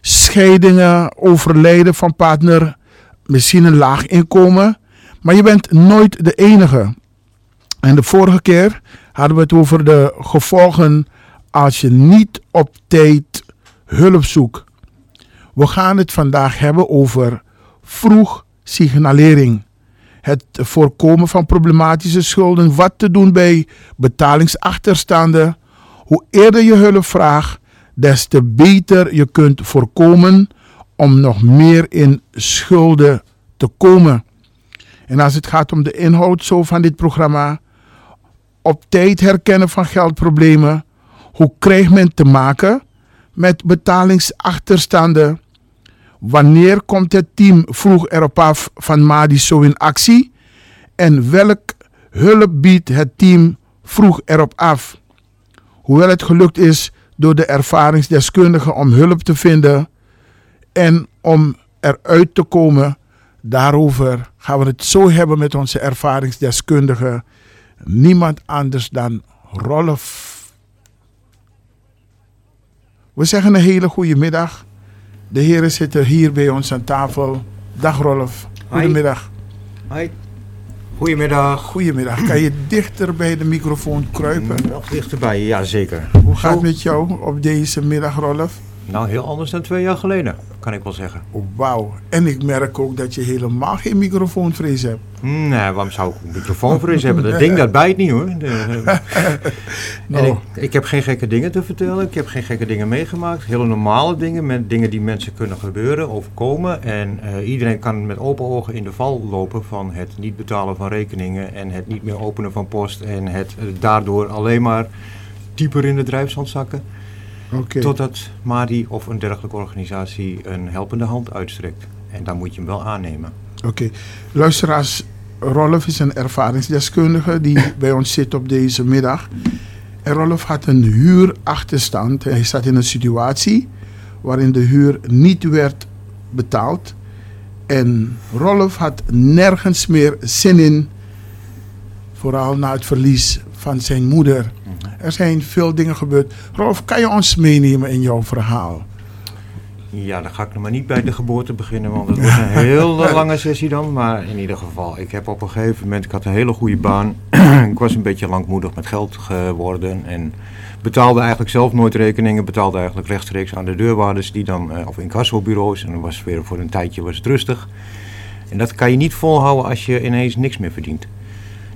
scheidingen, overlijden van partner, misschien een laag inkomen. Maar je bent nooit de enige. En de vorige keer hadden we het over de gevolgen als je niet op tijd hulp zoekt. We gaan het vandaag hebben over vroeg signalering. Het voorkomen van problematische schulden. Wat te doen bij betalingsachterstanden. Hoe eerder je hulp vraagt, des te beter je kunt voorkomen om nog meer in schulden te komen. En als het gaat om de inhoud zo van dit programma, op tijd herkennen van geldproblemen, hoe krijgt men te maken met betalingsachterstanden? Wanneer komt het team vroeg erop af van Madi zo in actie? En welk hulp biedt het team vroeg erop af? Hoewel het gelukt is door de ervaringsdeskundigen om hulp te vinden en om eruit te komen, daarover gaan we het zo hebben met onze ervaringsdeskundige. Niemand anders dan Rolf. We zeggen een hele goede middag. De heren zitten hier bij ons aan tafel. Dag Rolf. Goedemiddag. Hoi. Goedemiddag. Goedemiddag. Kan je dichter bij de microfoon kruipen? Nog dichterbij, ja zeker. Hoe gaat het met jou op deze middag, Rolf? Nou, heel anders dan twee jaar geleden, kan ik wel zeggen. Oh, Wauw. En ik merk ook dat je helemaal geen microfoonvrees hebt. Nee, waarom zou ik een microfoonvrees hebben? Dat ding dat bijt niet hoor. De- Nou. En ik, ik heb geen gekke dingen te vertellen. Ik heb geen gekke dingen meegemaakt. Hele normale dingen, met dingen die mensen kunnen gebeuren, overkomen. En eh, iedereen kan met open ogen in de val lopen van het niet betalen van rekeningen en het niet meer openen van post en het eh, daardoor alleen maar dieper in de drijfzand zakken. Totdat Madi of een dergelijke organisatie een helpende hand uitstrekt. En dan moet je hem wel aannemen. Oké. Luisteraars, Rolf is een ervaringsdeskundige die bij ons zit op deze middag. En Rolf had een huurachterstand. Hij zat in een situatie waarin de huur niet werd betaald. En Rolf had nergens meer zin in. Vooral na het verlies van zijn moeder. Er zijn veel dingen gebeurd. Rolf, kan je ons meenemen in jouw verhaal? Ja, dan ga ik nog maar niet bij de geboorte beginnen, want het wordt een hele lange sessie dan. Maar in ieder geval, ik heb op een gegeven moment, ik had een hele goede baan. ik was een beetje langmoedig met geld geworden en betaalde eigenlijk zelf nooit rekeningen. Betaalde eigenlijk rechtstreeks aan de deurwaarders, die dan, eh, of incassobureaus. En dan was weer voor een tijdje was het rustig. En dat kan je niet volhouden als je ineens niks meer verdient.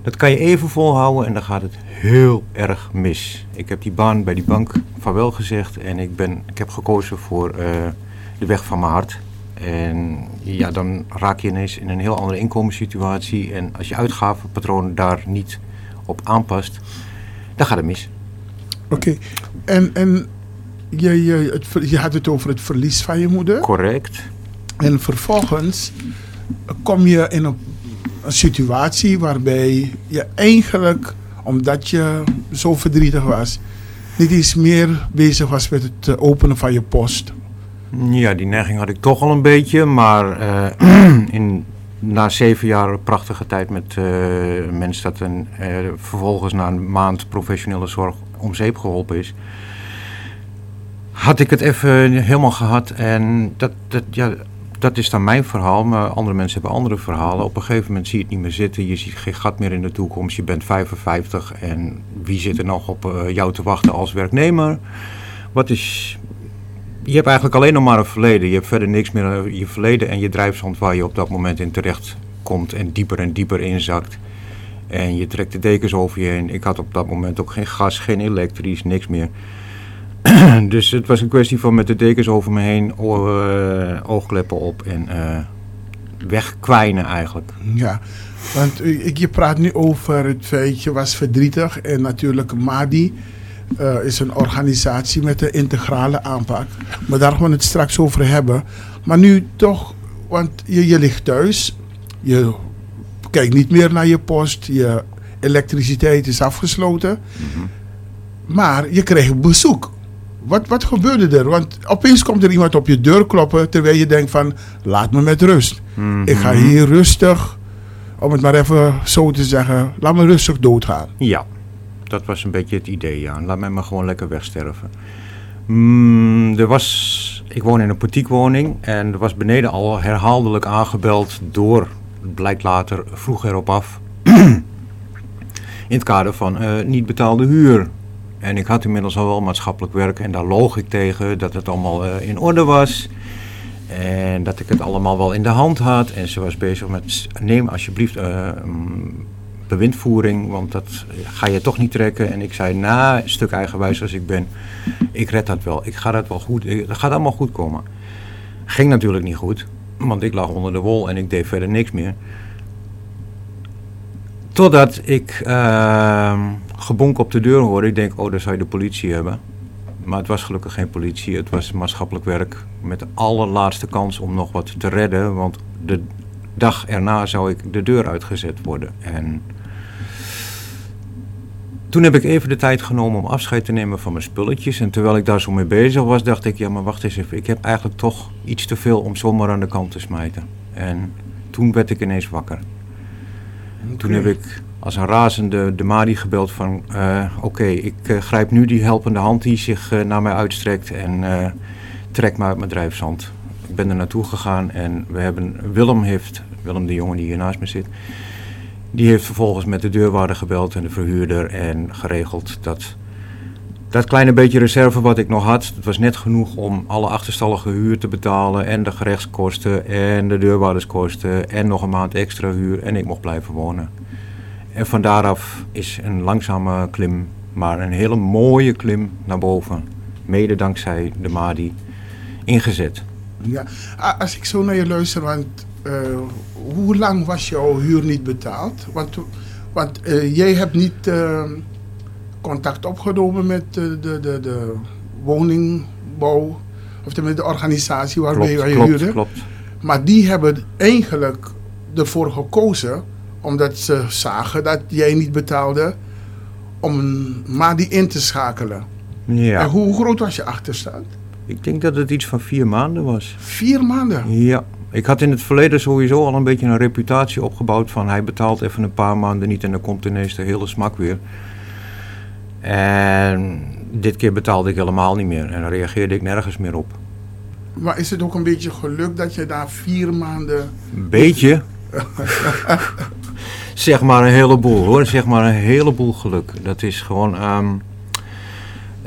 Dat kan je even volhouden en dan gaat het heel erg mis. Ik heb die baan bij die bank vaarwel gezegd en ik, ben, ik heb gekozen voor eh, de weg van mijn hart. En ja, dan raak je ineens in een heel andere inkomenssituatie. En als je uitgavenpatroon daar niet op aanpast, dan gaat het mis. Oké. En, en je, je, het, je had het over het verlies van je moeder. Correct. En vervolgens kom je in een, een situatie waarbij je eigenlijk, omdat je zo verdrietig was, niet eens meer bezig was met het eh, openen van je post. Ja, die neiging had ik toch al een beetje, maar eh, in, na zeven jaar prachtige tijd met uh, mensen dat een, vervolgens na een maand professionele zorg om zeep geholpen is, had ik het even helemaal gehad en dat, dat, ja, dat is dan mijn verhaal, maar andere mensen hebben andere verhalen. Op een gegeven moment zie je het niet meer zitten, je ziet geen gat meer in de toekomst, je bent 55 en wie zit er nog op uh, jou te wachten als werknemer? Wat is, je hebt eigenlijk alleen nog maar een verleden. Je hebt verder niks meer je verleden en je drijfzand waar je op dat moment in terecht komt en dieper en dieper inzakt. En je trekt de dekens over je heen. Ik had op dat moment ook geen gas, geen elektrisch, niks meer. dus het was een kwestie van met de dekens over me heen, uh, oogkleppen op en uh, wegkwijnen eigenlijk. Ja, want uh, je praat nu over het feit, je was verdrietig en natuurlijk Madi uh, is een organisatie met een integrale aanpak. Maar daar gaan we het straks over hebben. Maar nu toch, want je, je ligt thuis, je kijkt niet meer naar je post, je elektriciteit is afgesloten. Mm -hmm. Maar je krijgt bezoek. Wat, wat gebeurde er? Want opeens komt er iemand op je deur kloppen terwijl je denkt van laat me met rust. Mm -hmm. Ik ga hier rustig, om het maar even zo te zeggen, laat me rustig doodgaan. Ja, dat was een beetje het idee, ja. Laat mij maar gewoon lekker wegsterven. Mm, er was ik woon in een portiekwoning en er was beneden al herhaaldelijk aangebeld door, blijkt later, vroeg erop af, in het kader van eh, niet betaalde huur. En ik had inmiddels al wel maatschappelijk werk en daar loog ik tegen dat het allemaal eh, in orde was. En dat ik het allemaal wel in de hand had. En ze was bezig met, neem alsjeblieft uh, bewindvoering, want dat ga je toch niet trekken. En ik zei, na een stuk eigenwijs als ik ben, ik red dat wel. Ik ga dat wel goed, dat gaat allemaal goed komen. Ging natuurlijk niet goed, want ik lag onder de wol en ik deed verder niks meer. Totdat ik uh, gebonk op de deur hoorde. Ik denk, oh, daar zou je de politie hebben. Maar het was gelukkig geen politie. Het was maatschappelijk werk met de allerlaatste kans om nog wat te redden. Want de dag erna zou ik de deur uitgezet worden. En toen heb ik even de tijd genomen om afscheid te nemen van mijn spulletjes. En terwijl ik daar zo mee bezig was, dacht ik, ja maar wacht eens even. Ik heb eigenlijk toch iets te veel om zomaar aan de kant te smijten. En toen werd ik ineens wakker. Toen heb ik als een razende de Mari gebeld van... Uh, oké, ik uh, grijp nu die helpende hand die zich uh, naar mij uitstrekt en trek me uit mijn drijfzand. Ik ben er naartoe gegaan en we hebben... Willem heeft, Willem de jongen die hier naast me zit... Die heeft vervolgens met de deurwaarder gebeld en de verhuurder en geregeld dat dat kleine beetje reserve wat ik nog had, dat was net genoeg om alle achterstallige huur te betalen en de gerechtskosten en de deurwaarderskosten en nog een maand extra huur en ik mocht blijven wonen. En van daaraf is een langzame klim, maar een hele mooie klim naar boven, mede dankzij de Madi, ingezet. Ja, als ik zo naar je luister, want uh, hoe lang was jouw huur niet betaald? Want, want uh, jij hebt niet uh, contact opgenomen met de, de, de, woningbouw, of met de organisatie waarbij klopt, je klopt, huurde. Klopt. Maar die hebben eigenlijk ervoor gekozen, omdat ze zagen dat jij niet betaalde, om maar die in te schakelen. Ja. En hoe groot was je achterstand? Ik denk dat het iets van vier maanden was. Vier maanden? Ja. Ik had in het verleden sowieso al een beetje een reputatie opgebouwd van hij betaalt even een paar maanden niet en dan komt ineens de hele smak weer. En dit keer betaalde ik helemaal niet meer en dan reageerde ik nergens meer op. Maar is het ook een beetje geluk dat je daar vier maanden... Beetje? zeg maar een heleboel hoor, zeg maar een heleboel geluk. Dat is gewoon um,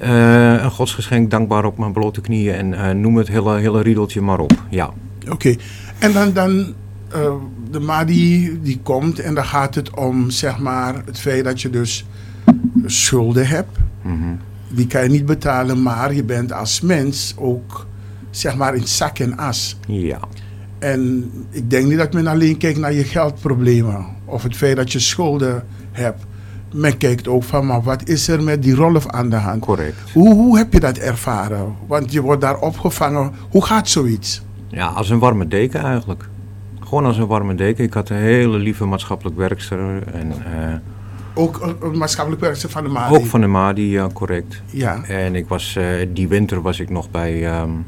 uh, een godsgeschenk, dankbaar op mijn blote knieën en uh, noem het hele, hele riedeltje maar op, ja. Oké, okay. en dan, dan uh, de Madi die komt en dan gaat het om zeg maar het feit dat je dus schulden hebt. Mm -hmm. Die kan je niet betalen, maar je bent als mens ook zeg maar in zak en as. Ja. En ik denk niet dat men alleen kijkt naar je geldproblemen of het feit dat je schulden hebt. Men kijkt ook van, maar wat is er met die Rolf aan de hand? Correct. Hoe, hoe heb je dat ervaren? Want je wordt daar opgevangen. Hoe gaat zoiets? Ja, als een warme deken eigenlijk. Gewoon als een warme deken. Ik had een hele lieve maatschappelijk werkster. En, uh, ook een maatschappelijk werkster van de Madi? Ook van de Madi, ja, correct. Ja. En ik was, uh, die winter was ik nog bij, um,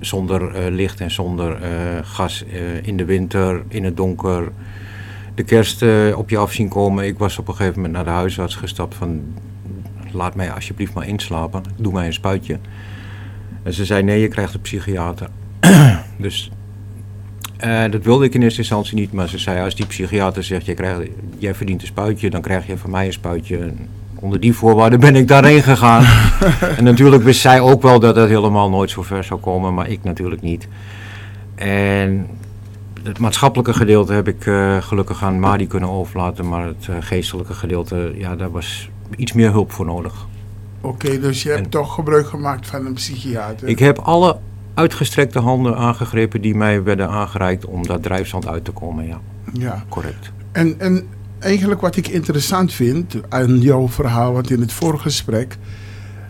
zonder uh, licht en zonder gas in de winter, in het donker. De kerst op je af zien komen. Ik was op een gegeven moment naar de huisarts gestapt van... laat mij alsjeblieft maar inslapen. Doe mij een spuitje. En ze zei, nee, je krijgt een psychiater. dus uh, dat wilde ik in eerste instantie niet, maar ze zei als die psychiater zegt, jij, krijgt, jij verdient een spuitje, dan krijg je van mij een spuitje. En onder die voorwaarden ben ik daarheen gegaan. en natuurlijk wist zij ook wel dat het helemaal nooit zo ver zou komen, maar ik natuurlijk niet. En het maatschappelijke gedeelte heb ik uh, gelukkig aan Madi kunnen overlaten, maar het uh, geestelijke gedeelte, ja, daar was iets meer hulp voor nodig. Oké, okay, dus je hebt en, toch gebruik gemaakt van een psychiater? Ik heb alle uitgestrekte handen aangegrepen die mij werden aangereikt om dat drijfstand uit te komen, ja. Ja. Correct. En, en eigenlijk wat ik interessant vind aan jouw verhaal, want in het vorige gesprek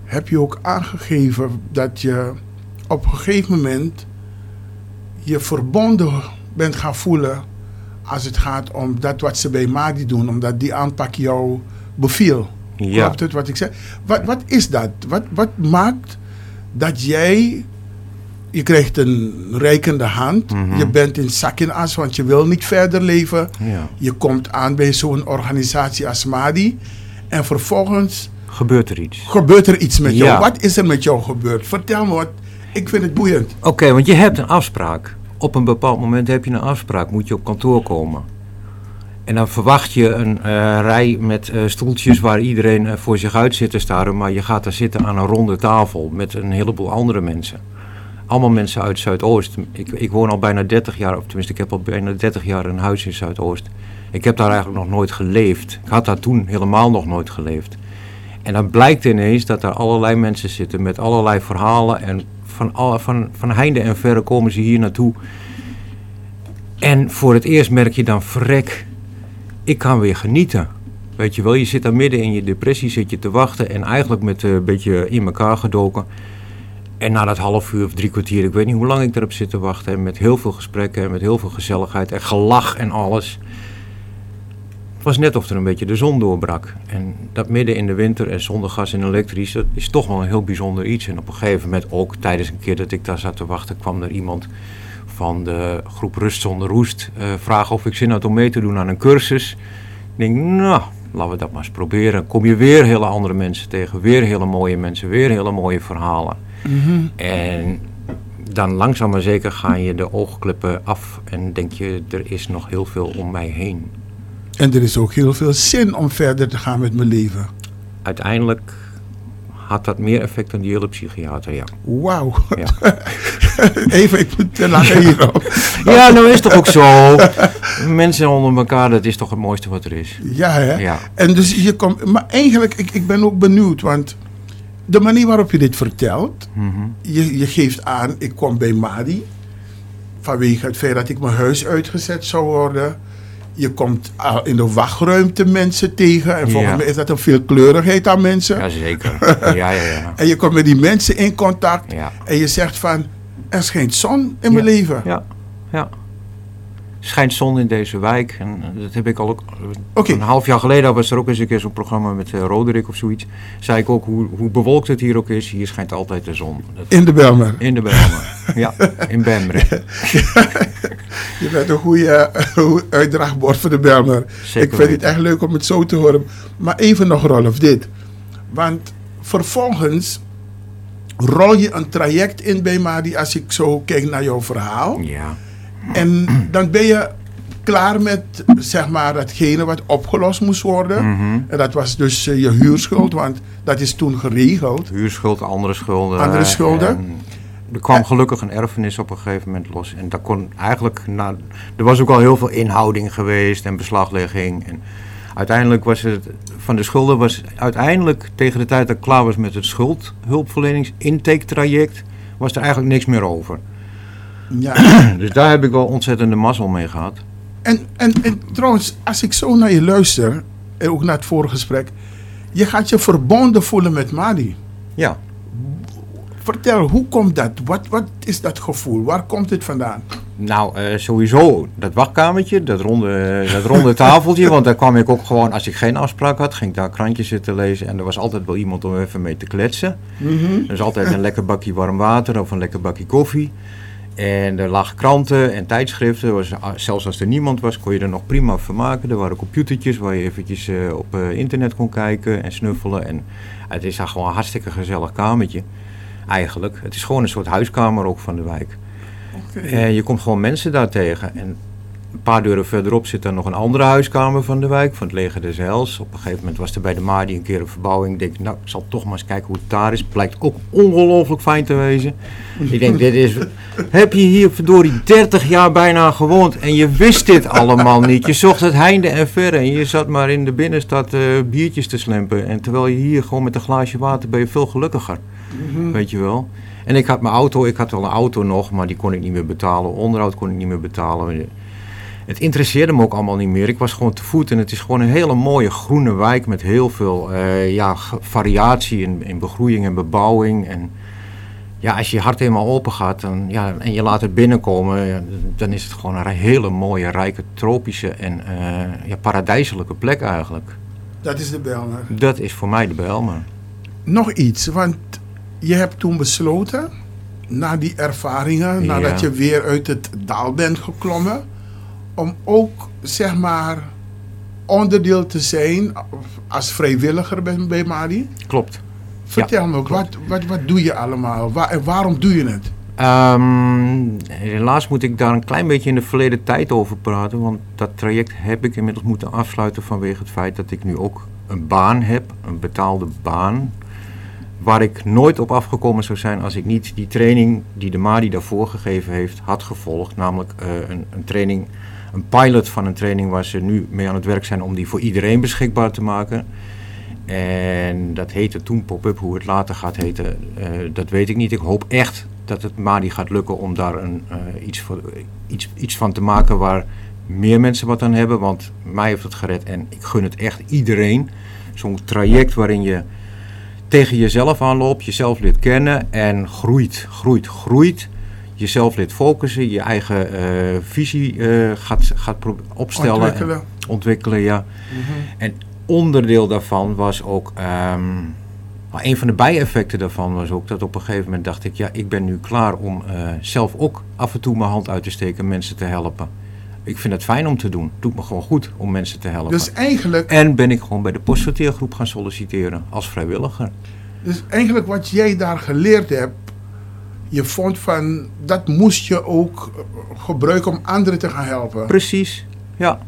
heb je ook aangegeven dat je op een gegeven moment je verbonden bent gaan voelen als het gaat om dat wat ze bij Madi doen, omdat die aanpak jou beviel. Ja. Klopt het wat ik zeg? Wat, wat is dat? Wat, wat maakt dat jij je krijgt een reikende hand. Mhm. Je bent in zak en as, want je wil niet verder leven. Ja. Je komt aan bij zo'n organisatie als Madi. En vervolgens Gebeurt er iets? gebeurt er iets met Ja. jou. Wat is er met jou gebeurd? Vertel me wat. ik vind het boeiend. Oké, want je hebt een afspraak. Op een bepaald moment heb je een afspraak, moet je op kantoor komen. En dan verwacht je een eh, rij met eh, stoeltjes waar iedereen eh, voor zich uit zit te staren. Maar je gaat daar zitten aan een ronde tafel met een heleboel andere mensen. Allemaal mensen uit Zuidoost. Ik, ik woon al bijna 30 jaar, of tenminste ik heb al bijna 30 jaar een huis in Zuidoost. Ik heb daar eigenlijk nog nooit geleefd. Ik had daar toen helemaal nog nooit geleefd. En dan blijkt ineens dat er allerlei mensen zitten met allerlei verhalen. En van, alle, van, van heinde en verre komen ze hier naartoe. En voor het eerst merk je dan, vrek, ik kan weer genieten. Weet je wel, je zit daar midden in je depressie, zit je te wachten en eigenlijk met eh, een beetje in elkaar gedoken. En na dat half uur of drie kwartier, ik weet niet hoe lang ik erop zit te wachten, en met heel veel gesprekken en met heel veel gezelligheid en gelach en alles. Het was net of er een beetje de zon doorbrak. En dat midden in de winter en zonder gas en elektrisch, dat is toch wel een heel bijzonder iets. En op een gegeven moment ook, tijdens een keer dat ik daar zat te wachten, kwam er iemand van de groep Rust zonder Roest uh, vragen of ik zin had om mee te doen aan een cursus. Ik denk, nou, laten we dat maar eens proberen. Kom je weer hele andere mensen tegen, weer hele mooie mensen, weer hele mooie verhalen. Mhm. En dan langzaam maar zeker ga je de oogklippen af en denk je, er is nog heel veel om mij heen. En er is ook heel veel zin om verder te gaan met mijn leven. Uiteindelijk had dat meer effect dan die hele psychiater, ja. Wauw. Ja. Even, ik moet te lachen hierop. Ja, nou is het toch ook zo. Mensen onder elkaar, dat is toch het mooiste wat er is. Ja, hè? Ja. En dus je komt... Maar eigenlijk, ik, ik ben ook benieuwd, want... De manier waarop je dit vertelt... Mhm. Je, je geeft aan, ik kom bij Madi. Vanwege het feit dat ik mijn huis uitgezet zou worden. Je komt al in de wachtruimte mensen tegen. En volgens Ja. mij is dat een veelkleurigheid aan mensen. Jazeker. Ja, ja, ja. En je komt met die mensen in contact. Ja. En je zegt van, er schijnt zon in mijn Ja. leven. Ja, ja. Schijnt zon in deze wijk. En dat heb ik al ook. Oké. Een half jaar geleden was er ook eens een keer zo'n programma met eh, Roderick of zoiets. Zei ik ook hoe, hoe bewolkt het hier ook is. Hier schijnt altijd de zon. Dat- In de Belmer. in de Belmer. ja, in Bemre. Je bent een goede eh, uitdrachtbord voor de Belmer. Zeker ik vind het echt leuk om het zo te horen. Maar even nog, Rolf, dit. Want vervolgens rol je een traject in bij Madi als ik zo kijk naar jouw verhaal. Ja. En dan ben je klaar met, zeg maar, datgene wat opgelost moest worden. Mhm. En dat was dus eh, je huurschuld, want dat is toen geregeld. Huurschuld, andere schulden. Andere schulden. En er kwam gelukkig een erfenis op een gegeven moment los. En dat kon eigenlijk. Nou, er was ook al heel veel inhouding geweest en beslaglegging. En uiteindelijk was het. Van de schulden was uiteindelijk tegen de tijd dat ik klaar was met het schuldhulpverlenings-intake-traject. was er eigenlijk niks meer over. Ja. Dus daar heb ik wel ontzettende mazzel mee gehad. En, en, en trouwens, als ik zo naar je luister, en ook naar het vorige gesprek, je gaat je verbonden voelen met Madi. Ja. Vertel, hoe komt dat? Wat, wat is dat gevoel? Waar komt het vandaan? Nou, eh, sowieso dat wachtkamertje, dat ronde, dat ronde tafeltje. Want daar kwam ik ook gewoon, als ik geen afspraak had, ging ik daar krantjes zitten lezen. En er was altijd wel iemand om even mee te kletsen. Er is altijd een lekker bakje warm water of een lekker bakje koffie. En er lagen kranten en tijdschriften. Was, zelfs als er niemand was, kon je er nog prima vermaken. Er waren computertjes waar je eventjes eh, op eh, internet kon kijken en snuffelen. En het is daar gewoon een hartstikke gezellig kamertje. Eigenlijk. Het is gewoon een soort huiskamer ook van de wijk. En je komt gewoon mensen daar tegen. En een paar deuren verderop zit dan nog een andere huiskamer van de wijk, van het leger des Heils. Op een gegeven moment was er bij de Madi een keer een verbouwing. Ik denk, nou, ik zal toch maar eens kijken hoe het daar is. Blijkt ook ongelooflijk fijn te wezen. Ik denk, dit is... Heb je hier verdorie 30 jaar bijna gewoond en je wist dit allemaal niet. Je zocht het heinde en verre en je zat maar in de binnenstad eh, biertjes te slempen. En terwijl je hier gewoon met een glaasje water ben je veel gelukkiger. Weet je wel. En ik had mijn auto, ik had wel een auto nog, maar die kon ik niet meer betalen. Onderhoud kon ik niet meer betalen. Het interesseerde me ook allemaal niet meer. Ik was gewoon te voet en het is gewoon een hele mooie groene wijk met heel veel eh, ja, variatie in, in begroeiing en bebouwing. En ja, als je je hart helemaal open gaat dan, ja, en je laat het binnenkomen, dan is het gewoon een hele mooie, rijke, tropische en eh, ja, paradijselijke plek eigenlijk. Dat is de Belmer. Dat is voor mij de Bijlmer. Nog iets, want je hebt toen besloten, na die ervaringen, Ja. nadat je weer uit het daal bent geklommen, om ook, zeg maar, onderdeel te zijn als vrijwilliger bij, bij. Klopt. Vertel me, wat, wat, wat doe je allemaal? Waar, en waarom doe je het? Ehm, helaas moet ik daar een klein beetje in de verleden tijd over praten. Want dat traject heb ik inmiddels moeten afsluiten vanwege het feit dat ik nu ook een baan heb, een betaalde baan. Waar ik nooit op afgekomen zou zijn als ik niet die training die de MADI daarvoor gegeven heeft, had gevolgd. Namelijk eh, een, een training, een pilot van een training waar ze nu mee aan het werk zijn om die voor iedereen beschikbaar te maken. En dat heette toen pop-up, hoe het later gaat heten, eh, dat weet ik niet. Ik hoop echt dat het Madi gaat lukken om daar een, eh, iets, voor, iets, iets van te maken waar meer mensen wat aan hebben. Want mij heeft het gered en ik gun het echt iedereen. Zo'n traject waarin je tegen jezelf aanloopt, jezelf leert kennen en groeit, groeit, groeit. Jezelf leert focussen, je eigen uh, visie uh, gaat, gaat opstellen. Ontwikkelen. En ontwikkelen, ja. Mm -hmm. En onderdeel daarvan was ook... Um, maar een van de bijeffecten daarvan was ook dat op een gegeven moment dacht ik, ja, ik ben nu klaar om uh, zelf ook af en toe mijn hand uit te steken en mensen te helpen. Ik vind het fijn om te doen. Het doet me gewoon goed om mensen te helpen. Dus eigenlijk... En ben ik gewoon bij de postsorteergroep gaan solliciteren als vrijwilliger. Dus eigenlijk wat jij daar geleerd hebt, je vond van, dat moest je ook gebruiken om anderen te gaan helpen. Precies, ja.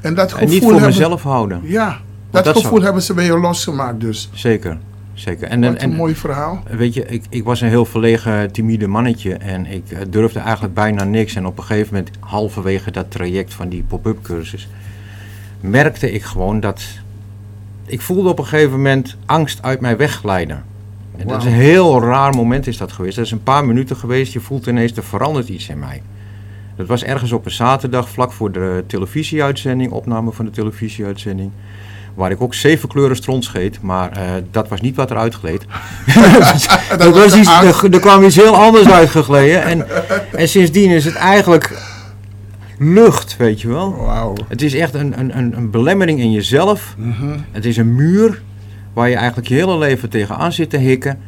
En, dat gevoel en niet voor hebben, mezelf houden. Ja, dat, dat gevoel zou... hebben ze bij je losgemaakt dus. Zeker. Zeker. En, Wat een en, mooi verhaal. Weet je, ik, ik was een heel verlegen, timide mannetje en ik uh, durfde eigenlijk bijna niks. En op een gegeven moment, halverwege dat traject van die pop-up cursus, merkte ik gewoon dat... Ik voelde op een gegeven moment angst uit mij wegglijden. En wow. dat is een heel raar moment is dat geweest. Dat is een paar minuten geweest. Je voelt ineens, er verandert iets in mij. Dat was ergens op een zaterdag, vlak voor de televisieuitzending, opname van de televisieuitzending. Waar ik ook zeven kleuren stront scheet, maar uh, dat was niet wat er uitgleed. dat, dat was iets, er, er, kwam iets heel anders uitgegleden. En, en sindsdien is het eigenlijk lucht, weet je wel. Wow. Het is echt een, een, een belemmering in jezelf. -hmm. Het is een muur waar je eigenlijk je hele leven tegenaan zit te hikken.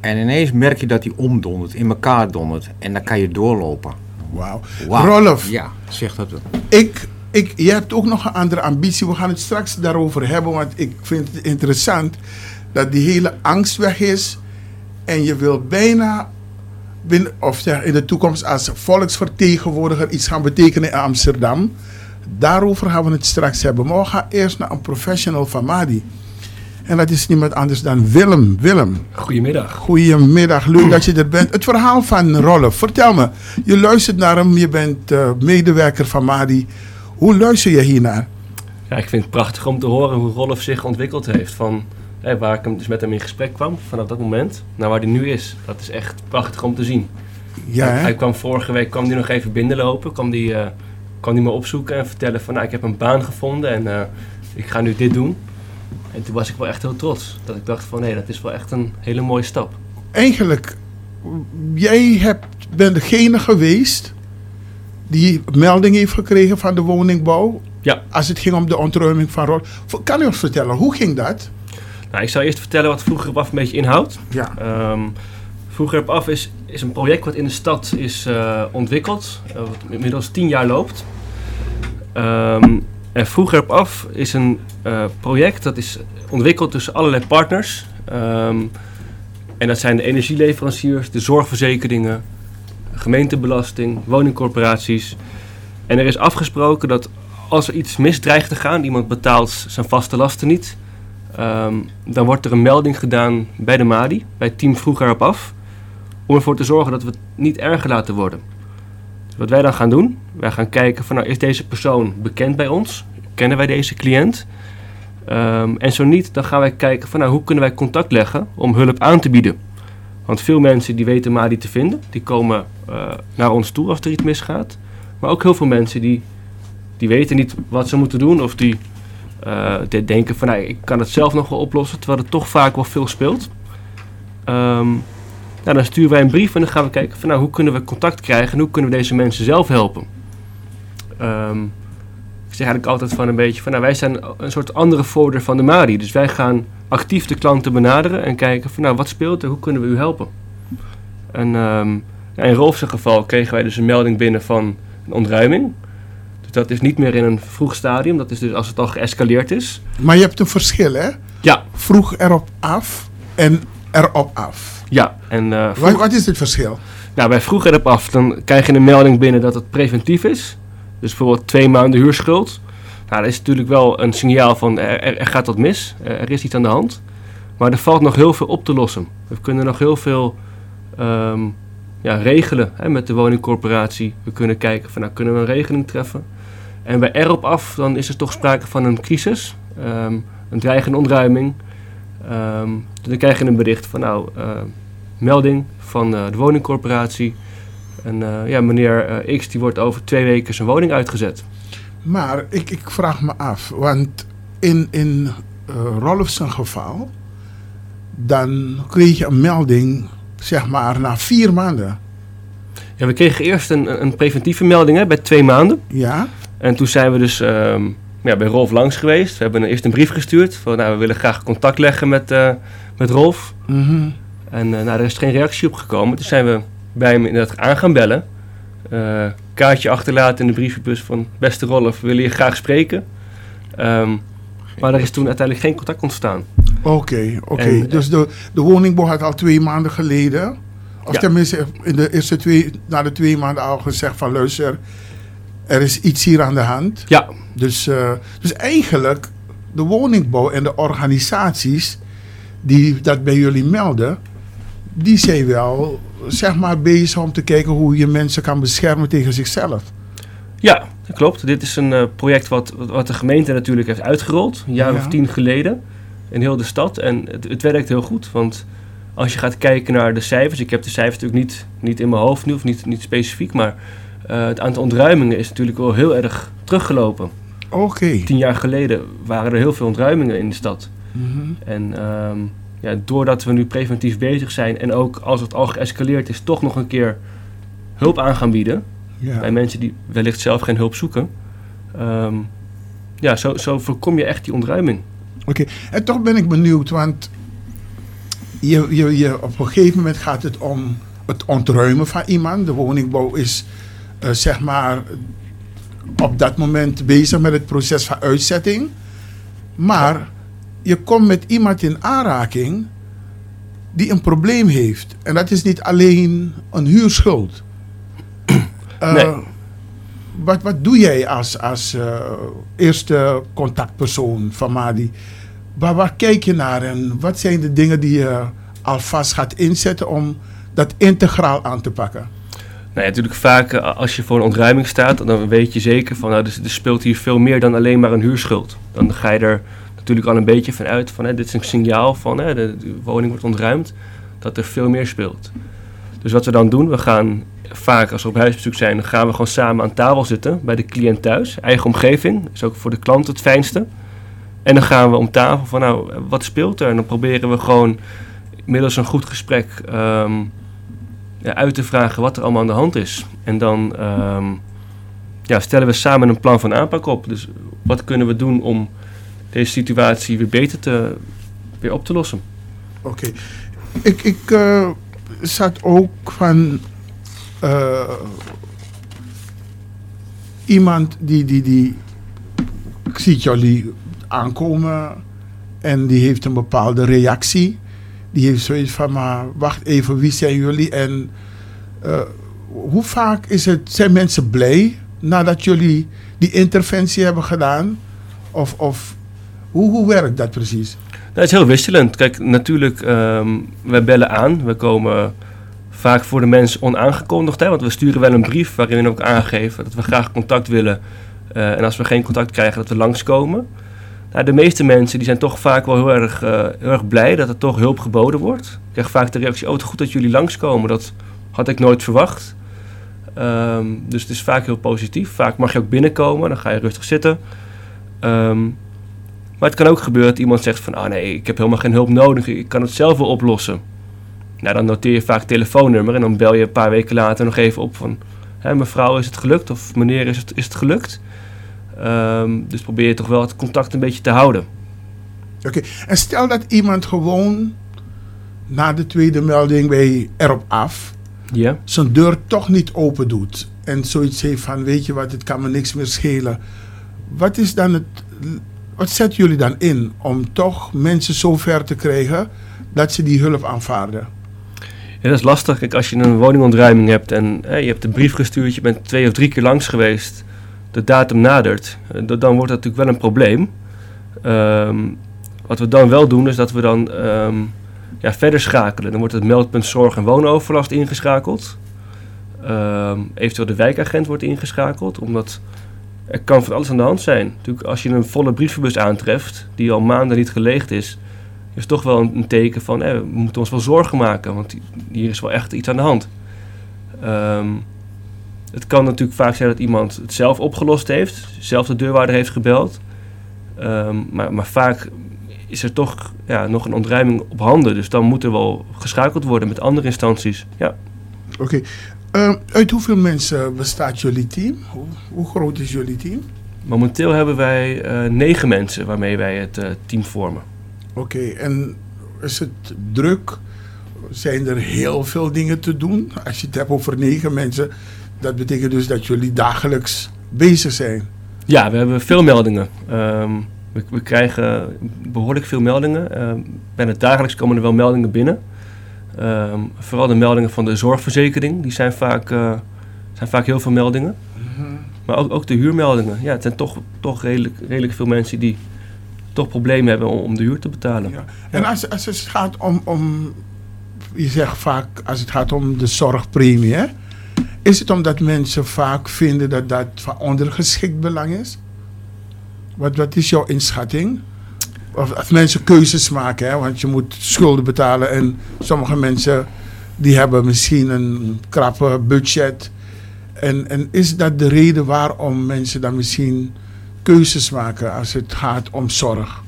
En ineens merk je dat die omdondert, in elkaar dondert. En dan kan je doorlopen. Wauw. Wow. Rolf. Ja, zeg dat wel. Ik ik, je hebt ook nog een andere ambitie. We gaan het straks daarover hebben, want ik vind het interessant dat die hele angst weg is. En je wil bijna binnen, of in de toekomst als volksvertegenwoordiger iets gaan betekenen in Amsterdam. Daarover gaan we het straks hebben. Maar we gaan eerst naar een professional van Madi. En dat is niemand anders dan Willem. Willem. Goedemiddag. Goedemiddag, leuk dat je er bent. Het verhaal van Rolf, vertel me. Je luistert naar hem, je bent uh, medewerker van Madi. Hoe luister je hiernaar? Ja, ik vind het prachtig om te horen hoe Rolf zich ontwikkeld heeft. Van waar ik hem dus met hem in gesprek kwam, vanaf dat moment, naar waar hij nu is. Dat is echt prachtig om te zien. Ja, hij, hij, kwam vorige week kwam hij nog even binnenlopen, kwam hij, uh, kwam hij me opzoeken en vertellen van nou, ik heb een baan gevonden en uh, ik ga nu dit doen. En toen was ik wel echt heel trots. Dat ik dacht van nee, dat is wel echt een hele mooie stap. Eigenlijk, jij hebt, bent degene geweest die melding heeft gekregen van de woningbouw. Ja. Als het ging om de ontruiming van rol. Kan u ons vertellen, hoe ging dat? Nou, ik zal eerst vertellen wat Vroeger op Af een beetje inhoudt. Ja. Um, Vroeger op Af is, is een project wat in de stad is uh, ontwikkeld. Uh, wat inmiddels tien jaar loopt. Um, Vroeger op Af is een uh, project dat is ontwikkeld tussen allerlei partners. Um, en dat zijn de energieleveranciers, de zorgverzekeringen, gemeentebelasting, woningcorporaties. En er is afgesproken dat als er iets misdreigt te gaan, iemand betaalt zijn vaste lasten niet, um, dan wordt er een melding gedaan bij de MADI, bij het team vroeger op af, om ervoor te zorgen dat we het niet erger laten worden. Wat wij dan gaan doen, wij gaan kijken van nou is deze persoon bekend bij ons, kennen wij deze cliënt? Um, en zo niet, dan gaan wij kijken van nou hoe kunnen wij contact leggen om hulp aan te bieden. Want veel mensen die weten Madi te vinden, die komen uh, naar ons toe als er iets misgaat. Maar ook heel veel mensen die, die weten niet wat ze moeten doen of die, uh, die denken van nou, ik kan het zelf nog wel oplossen, terwijl er toch vaak wel veel speelt. Um, nou, dan sturen wij een brief en dan gaan we kijken van nou, hoe kunnen we contact krijgen en hoe kunnen we deze mensen zelf helpen. Um, ik zeg eigenlijk altijd van een beetje van nou, wij zijn een soort andere folder van de Madi. Dus wij gaan actief de klanten benaderen en kijken van nou, wat speelt er, hoe kunnen we u helpen. En um, in Rolf's geval kregen wij dus een melding binnen van een ontruiming. Dus dat is niet meer in een vroeg stadium, dat is dus als het al geëscaleerd is. Maar je hebt een verschil hè? Ja. Vroeg erop af en erop af. Ja, en uh, wat, wat, is het verschil? Nou, bij vroeg erop af, dan krijg je een melding binnen dat het preventief is. Dus bijvoorbeeld twee maanden huurschuld. Nou, dat is natuurlijk wel een signaal van er, er gaat wat mis, er is iets aan de hand. Maar er valt nog heel veel op te lossen. We kunnen nog heel veel um, ja, regelen hè, met de woningcorporatie. We kunnen kijken van nou kunnen we een regeling treffen. En bij erop af dan is er toch sprake van een crisis, um, een dreigende ontruiming. Um, dan krijg je een bericht van nou uh, melding van uh, de woningcorporatie. En uh, ja, meneer X die wordt over twee weken zijn woning uitgezet. Maar ik, ik vraag me af, want in, in Rolf zijn geval, dan kreeg je een melding zeg maar na vier maanden. Ja, we kregen eerst een, een preventieve melding hè, bij twee maanden. Ja. En toen zijn we dus um, ja, bij Rolf langs geweest. We hebben eerst een brief gestuurd van nou, we willen graag contact leggen met, uh, met Rolf. Mm -hmm. En uh, nou, er is geen reactie op gekomen. Toen zijn we bij hem inderdaad aan gaan bellen. Uh, kaartje achterlaten in de brievenbus van beste Rolf, we willen je graag spreken. Um, maar er is toen uiteindelijk geen contact ontstaan. Oké, okay, oké. Okay. Dus de, de woningbouw had al twee maanden geleden, of ja. tenminste in de eerste twee, na de twee maanden al gezegd van luister, er is iets hier aan de hand. Ja. Dus, uh, dus eigenlijk de woningbouw en de organisaties die dat bij jullie melden, die zijn wel zeg maar bezig om te kijken hoe je mensen kan beschermen tegen zichzelf. Ja, dat klopt. Dit is een uh, project wat, wat de gemeente natuurlijk heeft uitgerold, een jaar ja. of tien geleden, in heel de stad. En het, het, werkt heel goed, want als je gaat kijken naar de cijfers, ik heb de cijfers natuurlijk niet, niet in mijn hoofd nu, of niet, niet specifiek, maar het aantal ontruimingen is natuurlijk wel heel erg teruggelopen. Oké. Okay. Tien jaar geleden waren er heel veel ontruimingen in de stad. Mm -hmm. En um, ja, doordat we nu preventief bezig zijn en ook als het al geëscaleerd is, toch nog een keer hulp aan gaan bieden ja. bij mensen die wellicht zelf geen hulp zoeken. Um, ja, zo, zo voorkom je echt die ontruiming. Oké, okay. en toch ben ik benieuwd, want je, je, je, op een gegeven moment gaat het om het ontruimen van iemand. De woningbouw is uh, zeg maar op dat moment bezig met het proces van uitzetting. Maar je komt met iemand in aanraking die een probleem heeft. En dat is niet alleen een huurschuld. Uh, nee. wat, wat doe jij als, als uh, eerste contactpersoon van Madi? Waar, waar kijk je naar en wat zijn de dingen die je alvast gaat inzetten om dat integraal aan te pakken? Nou ja, natuurlijk vaak als je voor een ontruiming staat, dan weet je zeker van nou, er, er speelt hier veel meer dan alleen maar een huurschuld. Dan ga je er natuurlijk al een beetje van uit van hè, dit is een signaal van hè, de, woning wordt ontruimd, dat er veel meer speelt. Dus wat we dan doen, we gaan vaak als we op huisbezoek zijn, gaan we gewoon samen aan tafel zitten bij de cliënt thuis. Eigen omgeving, is ook voor de klant het fijnste. En dan gaan we om tafel van, nou, wat speelt er? En dan proberen we gewoon middels een goed gesprek ja, uit te vragen wat er allemaal aan de hand is. En dan um, ja, stellen we samen een plan van aanpak op. Dus wat kunnen we doen om deze situatie weer beter te, weer op te lossen? Oké. Ik, ik zat ook van uh, iemand die, die, die ziet jullie aankomen en die heeft een bepaalde reactie. Die heeft zoiets van, maar wacht even, wie zijn jullie? En uh, hoe vaak is het, zijn mensen blij nadat jullie die interventie hebben gedaan? Of, of hoe, hoe werkt dat precies? Dat is heel wisselend. Kijk, natuurlijk, um, wij bellen aan. We komen vaak voor de mensen onaangekondigd. Hè? Want we sturen wel een brief waarin we ook aangeven dat we graag contact willen. Uh, en als we geen contact krijgen, dat we langskomen. Nou, de meeste mensen die zijn toch vaak wel heel erg, heel erg blij dat er toch hulp geboden wordt. Ik krijg vaak de reactie, oh het goed dat jullie langskomen. Dat had ik nooit verwacht. Um, dus het is vaak heel positief. Vaak mag je ook binnenkomen, dan ga je rustig zitten. Um, maar het kan ook gebeuren dat iemand zegt van, ah nee, ik heb helemaal geen hulp nodig. Ik kan het zelf wel oplossen. Nou, dan noteer je vaak telefoonnummer en dan bel je een paar weken later nog even op van... Mevrouw, is het gelukt? Of meneer, is het, is het gelukt? Um, dus probeer je toch wel het contact een beetje te houden. Oké, okay. en stel dat iemand gewoon na de tweede melding bij erop af... Ja. zijn deur toch niet open doet. En zoiets heeft van, weet je wat, het kan me niks meer schelen. Wat is dan het... Wat zetten jullie dan in om toch mensen zover te krijgen dat ze die hulp aanvaarden? Ja, dat is lastig. Kijk, als je een woningontruiming hebt en hè, je hebt een brief gestuurd, je bent twee of drie keer langs geweest, de datum nadert, eh, dan wordt dat natuurlijk wel een probleem. Ehm, wat we dan wel doen, is dat we dan ehm, ja, verder schakelen. Dan wordt het meldpunt zorg en woonoverlast ingeschakeld. Ehm, eventueel de wijkagent wordt ingeschakeld, omdat er kan van alles aan de hand zijn. Natuurlijk, als je een volle brievenbus aantreft, die al maanden niet geleegd is, is toch wel een, teken van, we moeten ons wel zorgen maken, want hier is wel echt iets aan de hand. Ehm, het kan natuurlijk vaak zijn dat iemand het zelf opgelost heeft, zelf de deurwaarder heeft gebeld. Ehm, maar, maar vaak is er toch ja, nog een ontruiming op handen. Dus dan moet er wel geschakeld worden met andere instanties. Ja. Oké. Ehm, uit hoeveel mensen bestaat jullie team? Hoe, hoe groot is jullie team? Momenteel hebben wij uh, negen mensen waarmee wij het uh, team vormen. Oké, en is het druk? Zijn er heel veel dingen te doen? Als je het hebt over negen mensen, dat betekent dus dat jullie dagelijks bezig zijn. Ja, we hebben veel meldingen. Um, we, we, krijgen behoorlijk veel meldingen. Um, bijna dagelijks komen er wel meldingen binnen. Um, vooral de meldingen van de zorgverzekering, die zijn vaak, uh, zijn vaak heel veel meldingen. Mm -hmm. Maar ook, ook de huurmeldingen. Ja, het zijn toch, toch redelijk, redelijk veel mensen die toch problemen hebben om, om de huur te betalen. Ja. En als, als het gaat om, om, je zegt vaak, als het gaat om de zorgpremie, hè? Is het omdat mensen vaak vinden dat dat van ondergeschikt belang is? Wat, wat is jouw inschatting? Of, of mensen keuzes maken, hè? want je moet schulden betalen en sommige mensen die hebben misschien een krappe budget. En, en is dat de reden waarom mensen dan misschien keuzes maken als het gaat om zorg?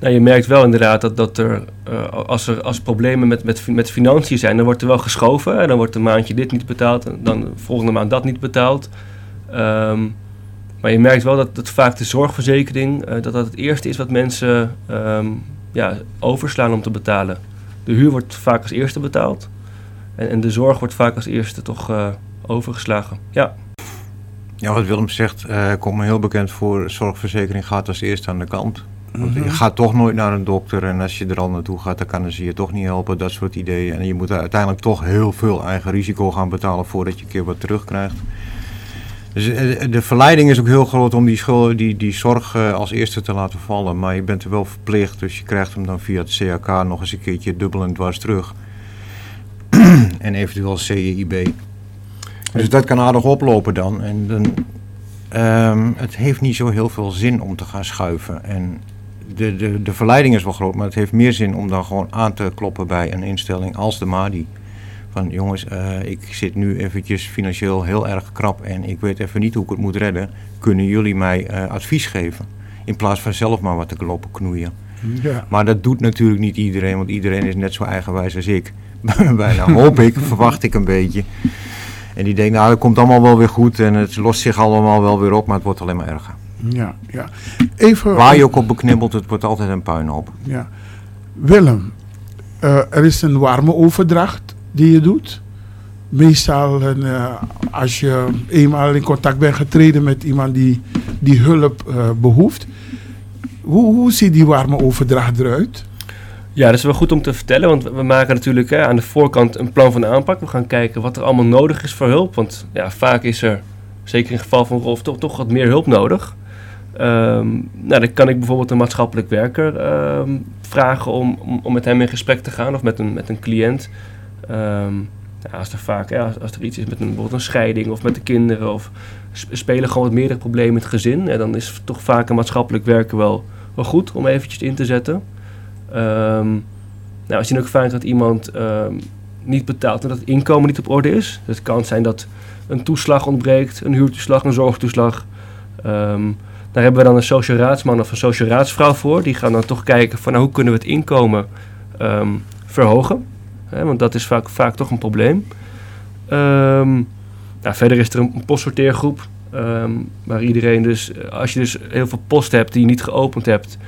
Nou, je merkt wel inderdaad dat, dat er, uh, als er als problemen met, met, met financiën zijn, dan wordt er wel geschoven. En dan wordt een maandje dit niet betaald, dan de volgende maand dat niet betaald. Um, maar je merkt wel dat, dat vaak de zorgverzekering, uh, dat dat het eerste is wat mensen um, ja, overslaan om te betalen. De huur wordt vaak als eerste betaald. En, en de zorg wordt vaak als eerste toch uh, overgeslagen. Ja. Ja, wat Willem zegt, komt me heel bekend voor. Zorgverzekering gaat als eerste aan de kant. Want je gaat toch nooit naar een dokter en als je er al naartoe gaat, dan kan ze je toch niet helpen. Dat soort ideeën. En je moet uiteindelijk toch heel veel eigen risico gaan betalen voordat je een keer wat terugkrijgt. Dus de verleiding is ook heel groot om die, schul, die, die zorg als eerste te laten vallen. Maar je bent er wel verplicht, dus je krijgt hem dan via het CAK nog eens een keertje dubbel en dwars terug. en eventueel CEIB. Dus dat kan aardig oplopen dan. En dan um, het heeft niet zo heel veel zin om te gaan schuiven. En de, de, de verleiding is wel groot, maar het heeft meer zin om dan gewoon aan te kloppen bij een instelling als de MADI. Van jongens, uh, ik zit nu eventjes financieel heel erg krap en ik weet even niet hoe ik het moet redden. Kunnen jullie mij uh, advies geven? In plaats van zelf maar wat te lopen knoeien. Ja. Maar dat doet natuurlijk niet iedereen, want iedereen is net zo eigenwijs als ik. Bijna hoop ik, verwacht ik een beetje. En die denkt, nou, het komt allemaal wel weer goed en het lost zich allemaal wel weer op, maar het wordt alleen maar erger. Ja, ja. Even, Waar je ook op beknibbelt, het wordt altijd een puinhoop. Ja. Willem, uh, er is een warme overdracht die je doet. Meestal uh, als je eenmaal in contact bent getreden met iemand die, die hulp uh, behoeft. Hoe, hoe ziet die warme overdracht eruit? Ja, dat is wel goed om te vertellen, want we maken natuurlijk hè, aan de voorkant een plan van aanpak. We gaan kijken wat er allemaal nodig is voor hulp, want ja, vaak is er, zeker in het geval van Rolf, toch, toch wat meer hulp nodig. Um, nou, dan kan ik bijvoorbeeld een maatschappelijk werker um, vragen om, om, met hem in gesprek te gaan of met een, met een cliënt. Ja, als er vaak ja, als, er iets is met een, bijvoorbeeld een scheiding of met de kinderen of spelen gewoon wat meerdere problemen in het gezin, dan is toch vaak een maatschappelijk werker wel, wel goed om eventjes in te zetten. Nou, we zien ook vaak dat iemand niet betaalt en dat het inkomen niet op orde is. Dus het kan zijn dat een toeslag ontbreekt, een huurtoeslag, een zorgtoeslag. Daar hebben we dan een social raadsman of een social raadsvrouw voor. Die gaan dan toch kijken van nou, hoe kunnen we het inkomen verhogen. Hè, want dat is vaak, vaak toch een probleem. nou, verder is er een, postsorteergroep. waar iedereen dus, als je dus heel veel post hebt die je niet geopend hebt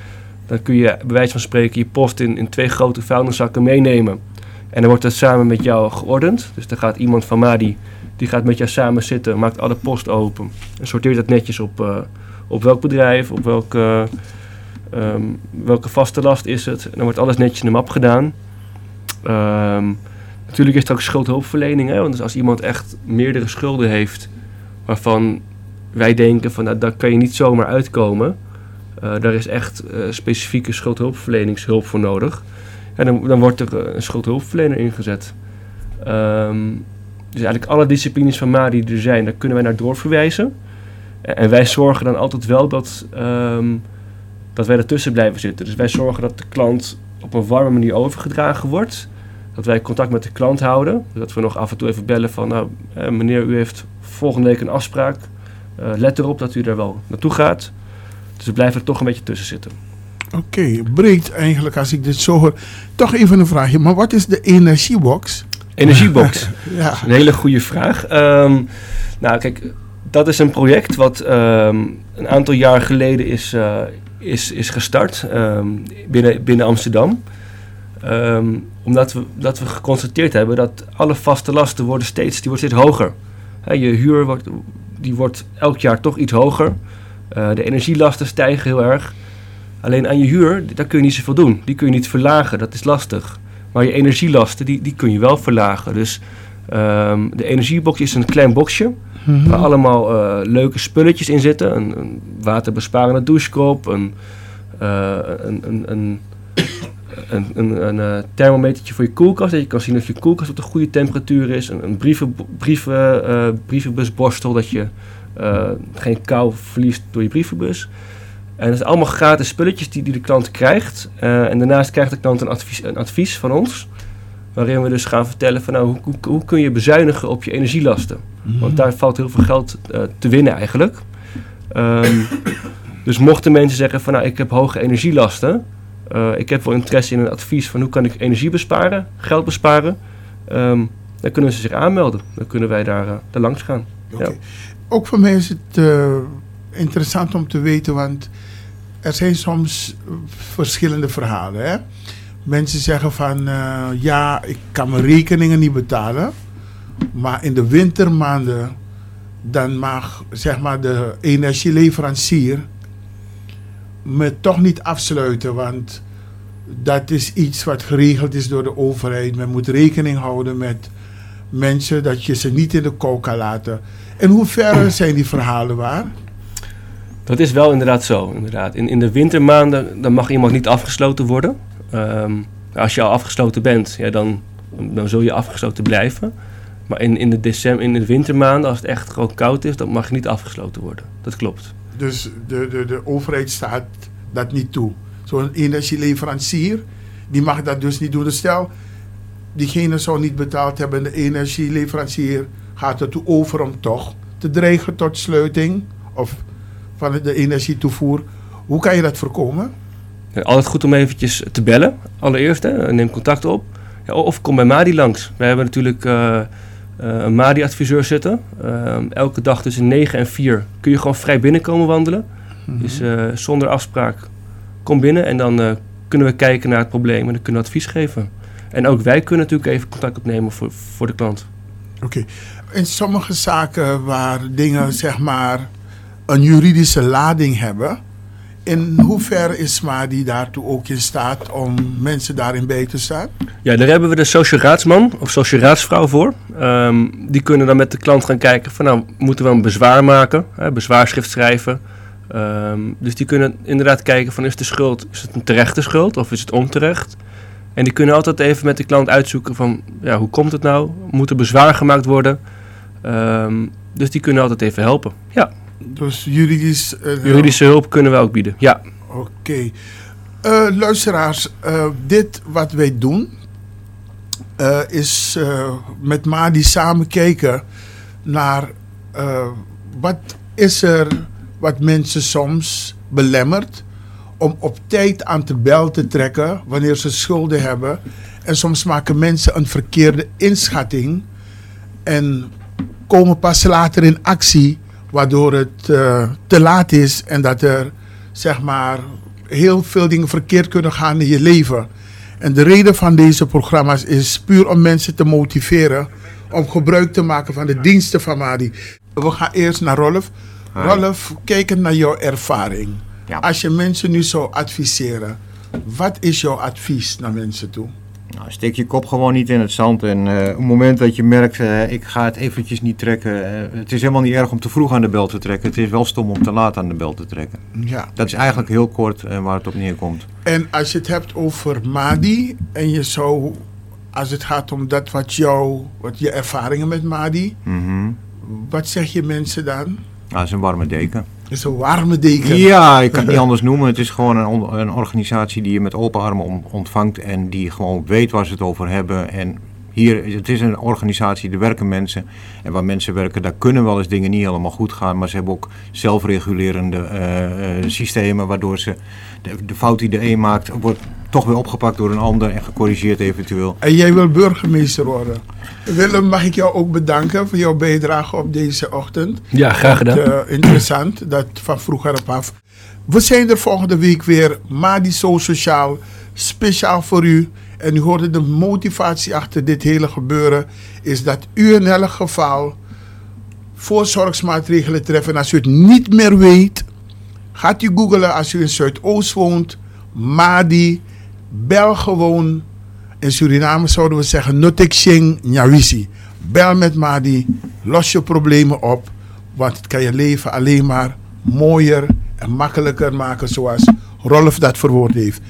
dan kun je bij wijze van spreken je post in, in twee grote vuilniszakken meenemen. En dan wordt het samen met jou geordend. Dus dan gaat iemand van Madi, die gaat met jou samen zitten, maakt alle post open. En sorteert dat netjes op, uh, op welk bedrijf, op welke, um, welke vaste last is het. Dan wordt alles netjes in de map gedaan. Ehm, natuurlijk is er ook schuldhulpverlening. Hè? Want dus als iemand echt meerdere schulden heeft waarvan wij denken van nou, daar kan je niet zomaar uitkomen. Uh, daar is echt uh, specifieke schuldhulpverleningshulp voor nodig. En dan, dan wordt er een schuldhulpverlener ingezet. Um, dus eigenlijk alle disciplines van MADI die er zijn, daar kunnen wij naar doorverwijzen. En wij zorgen dan altijd wel dat, um, dat wij ertussen blijven zitten. Dus wij zorgen dat de klant op een warme manier overgedragen wordt. Dat wij contact met de klant houden. Dat we nog af en toe even bellen van, nou eh, meneer, u heeft volgende week een afspraak. Uh, let erop dat u er wel naartoe gaat. Dus we blijven er toch een beetje tussen zitten. Oké, okay, breed eigenlijk als ik dit zo hoor. Toch even een vraagje, maar wat is de energiebox? Energiebox? ja. Een hele goede vraag. Um, nou kijk, dat is een project wat um, een aantal jaar geleden is, uh, is, is gestart um, binnen, binnen Amsterdam. omdat we, dat we geconstateerd hebben dat alle vaste lasten worden steeds, die wordt steeds hoger. Je huur wordt, die wordt elk jaar toch iets hoger. Uh, de energielasten stijgen heel erg. Alleen aan je huur, daar kun je niet zoveel doen. Die kun je niet verlagen, dat is lastig. Maar je energielasten, die, die kun je wel verlagen. Dus de energiebox is een klein boxje. -hmm. Waar allemaal uh, leuke spulletjes in zitten. Een, een waterbesparende douchekop. Een, uh, een, een, een, een, een, een uh, thermometertje voor je koelkast. Dat je kan zien of je koelkast op de goede temperatuur is. Een, brieven, brieven, brievenbusborstel. Dat je geen kou verliest door je brievenbus. En dat zijn allemaal gratis spulletjes die, die de klant krijgt. En daarnaast krijgt de klant een advies, een advies van ons. Waarin we dus gaan vertellen van nou, hoe, hoe, hoe kun je bezuinigen op je energielasten. Mm. Want daar valt heel veel geld uh, te winnen eigenlijk. Um, dus mochten mensen zeggen van nou, ik heb hoge energielasten. Uh, ik heb wel interesse in een advies van hoe kan ik energie besparen, geld besparen. Um, dan kunnen ze zich aanmelden. Dan kunnen wij daar, daar langs gaan. Okay. Ja. Ook voor mij is het interessant om te weten, want er zijn soms verschillende verhalen. Hè? Mensen zeggen van uh, ja, ik kan mijn rekeningen niet betalen. Maar in de wintermaanden dan mag zeg maar de energieleverancier me toch niet afsluiten. Want dat is iets wat geregeld is door de overheid. Men moet rekening houden met mensen dat je ze niet in de kou kan laten. In hoeverre zijn die verhalen waar? Dat is wel inderdaad zo. Inderdaad. In, in de wintermaanden dan mag iemand niet afgesloten worden. Um, als je al afgesloten bent, ja, dan, dan zul je afgesloten blijven. Maar in, in, de december, in de wintermaanden, als het echt gewoon koud is, dan mag je niet afgesloten worden. Dat klopt. Dus de, de, de overheid staat dat niet toe. Zo'n energieleverancier, die mag dat dus niet doen. Dus stel, diegene zou niet betaald hebben, de energieleverancier gaat ertoe over om toch te dreigen tot sluiting. Of van de energietoevoer. Hoe kan je dat voorkomen? Altijd goed om eventjes te bellen, allereerst. Hè. Neem contact op. Ja, of kom bij Madi langs. We hebben natuurlijk uh, een Madi-adviseur zitten. Uh, elke dag tussen 9 en 4 kun je gewoon vrij binnenkomen wandelen. Mm -hmm. Dus uh, zonder afspraak kom binnen en dan kunnen we kijken naar het probleem en dan kunnen we advies geven. En ook wij kunnen natuurlijk even contact opnemen voor, voor de klant. Oké. Okay. In sommige zaken waar dingen zeg maar een juridische lading hebben. In hoeverre is MADI daartoe ook in staat om mensen daarin bij te staan? Ja, daar hebben we de social raadsman of social raadsvrouw voor. Um, die kunnen dan met de klant gaan kijken van nou, moeten we een bezwaar maken, hè, bezwaarschrift schrijven. Um, dus die kunnen inderdaad kijken van is de schuld, is het een terechte schuld of is het onterecht? En die kunnen altijd even met de klant uitzoeken van ja, hoe komt het nou? Moet er bezwaar gemaakt worden? Um, dus die kunnen altijd even helpen. Ja. Dus juridisch... Uh, Juridische hulp kunnen we ook bieden, ja. Oké. Okay. Uh, luisteraars, uh, dit wat wij doen... is met Madi samen kijken naar... wat is er wat mensen soms belemmert... om op tijd aan de bel te trekken wanneer ze schulden hebben... En soms maken mensen een verkeerde inschatting... en komen pas later in actie waardoor het uh, te laat is en dat er zeg maar heel veel dingen verkeerd kunnen gaan in je leven. En de reden van deze programma's is puur om mensen te motiveren om gebruik te maken van de diensten van Madi. We gaan eerst naar Rolf. Rolf, kijkend naar jouw ervaring. Ja. Als je mensen nu zou adviseren, wat is jouw advies naar mensen toe? Nou, steek je kop gewoon niet in het zand. En eh, op het moment dat je merkt, eh, ik ga het eventjes niet trekken. eh, het is helemaal niet erg om te vroeg aan de bel te trekken. Het is wel stom om te laat aan de bel te trekken. Ja. Dat is eigenlijk heel kort waar het op neerkomt. En als je het hebt over Madi en je zou, als het gaat om dat wat jou, wat je ervaringen met Madi, Mhm. wat zeg je mensen dan? Nou, dat is een warme deken. Is een warme deken. Ja, ik kan het niet anders noemen. Het is gewoon een, een organisatie die je met open armen on- ontvangt en die gewoon weet waar ze het over hebben. En hier, het is een organisatie, er werken mensen. En waar mensen werken, daar kunnen wel eens dingen niet helemaal goed gaan. Maar ze hebben ook zelfregulerende eh, eh, systemen, waardoor ze de, de fout die de een maakt, wordt toch weer opgepakt door een ander en gecorrigeerd eventueel. En jij wil burgemeester worden. Willem, mag ik jou ook bedanken voor jouw bijdrage op deze ochtend. Ja, graag gedaan. Eh, interessant, dat van vroeger op af. We zijn er volgende week weer. Madi Zo Sociaal, speciaal voor u. En u hoorde de motivatie achter dit hele gebeuren. Is dat u in elk geval voorzorgsmaatregelen treft. En als u het niet meer weet, gaat u googlen als u in Zuidoost woont. Madi, bel gewoon. In Suriname zouden we zeggen Notekshing Nyawisi. Bel met Madi, los je problemen op. Want het kan je leven alleen maar mooier en makkelijker maken zoals Rolf dat verwoord heeft.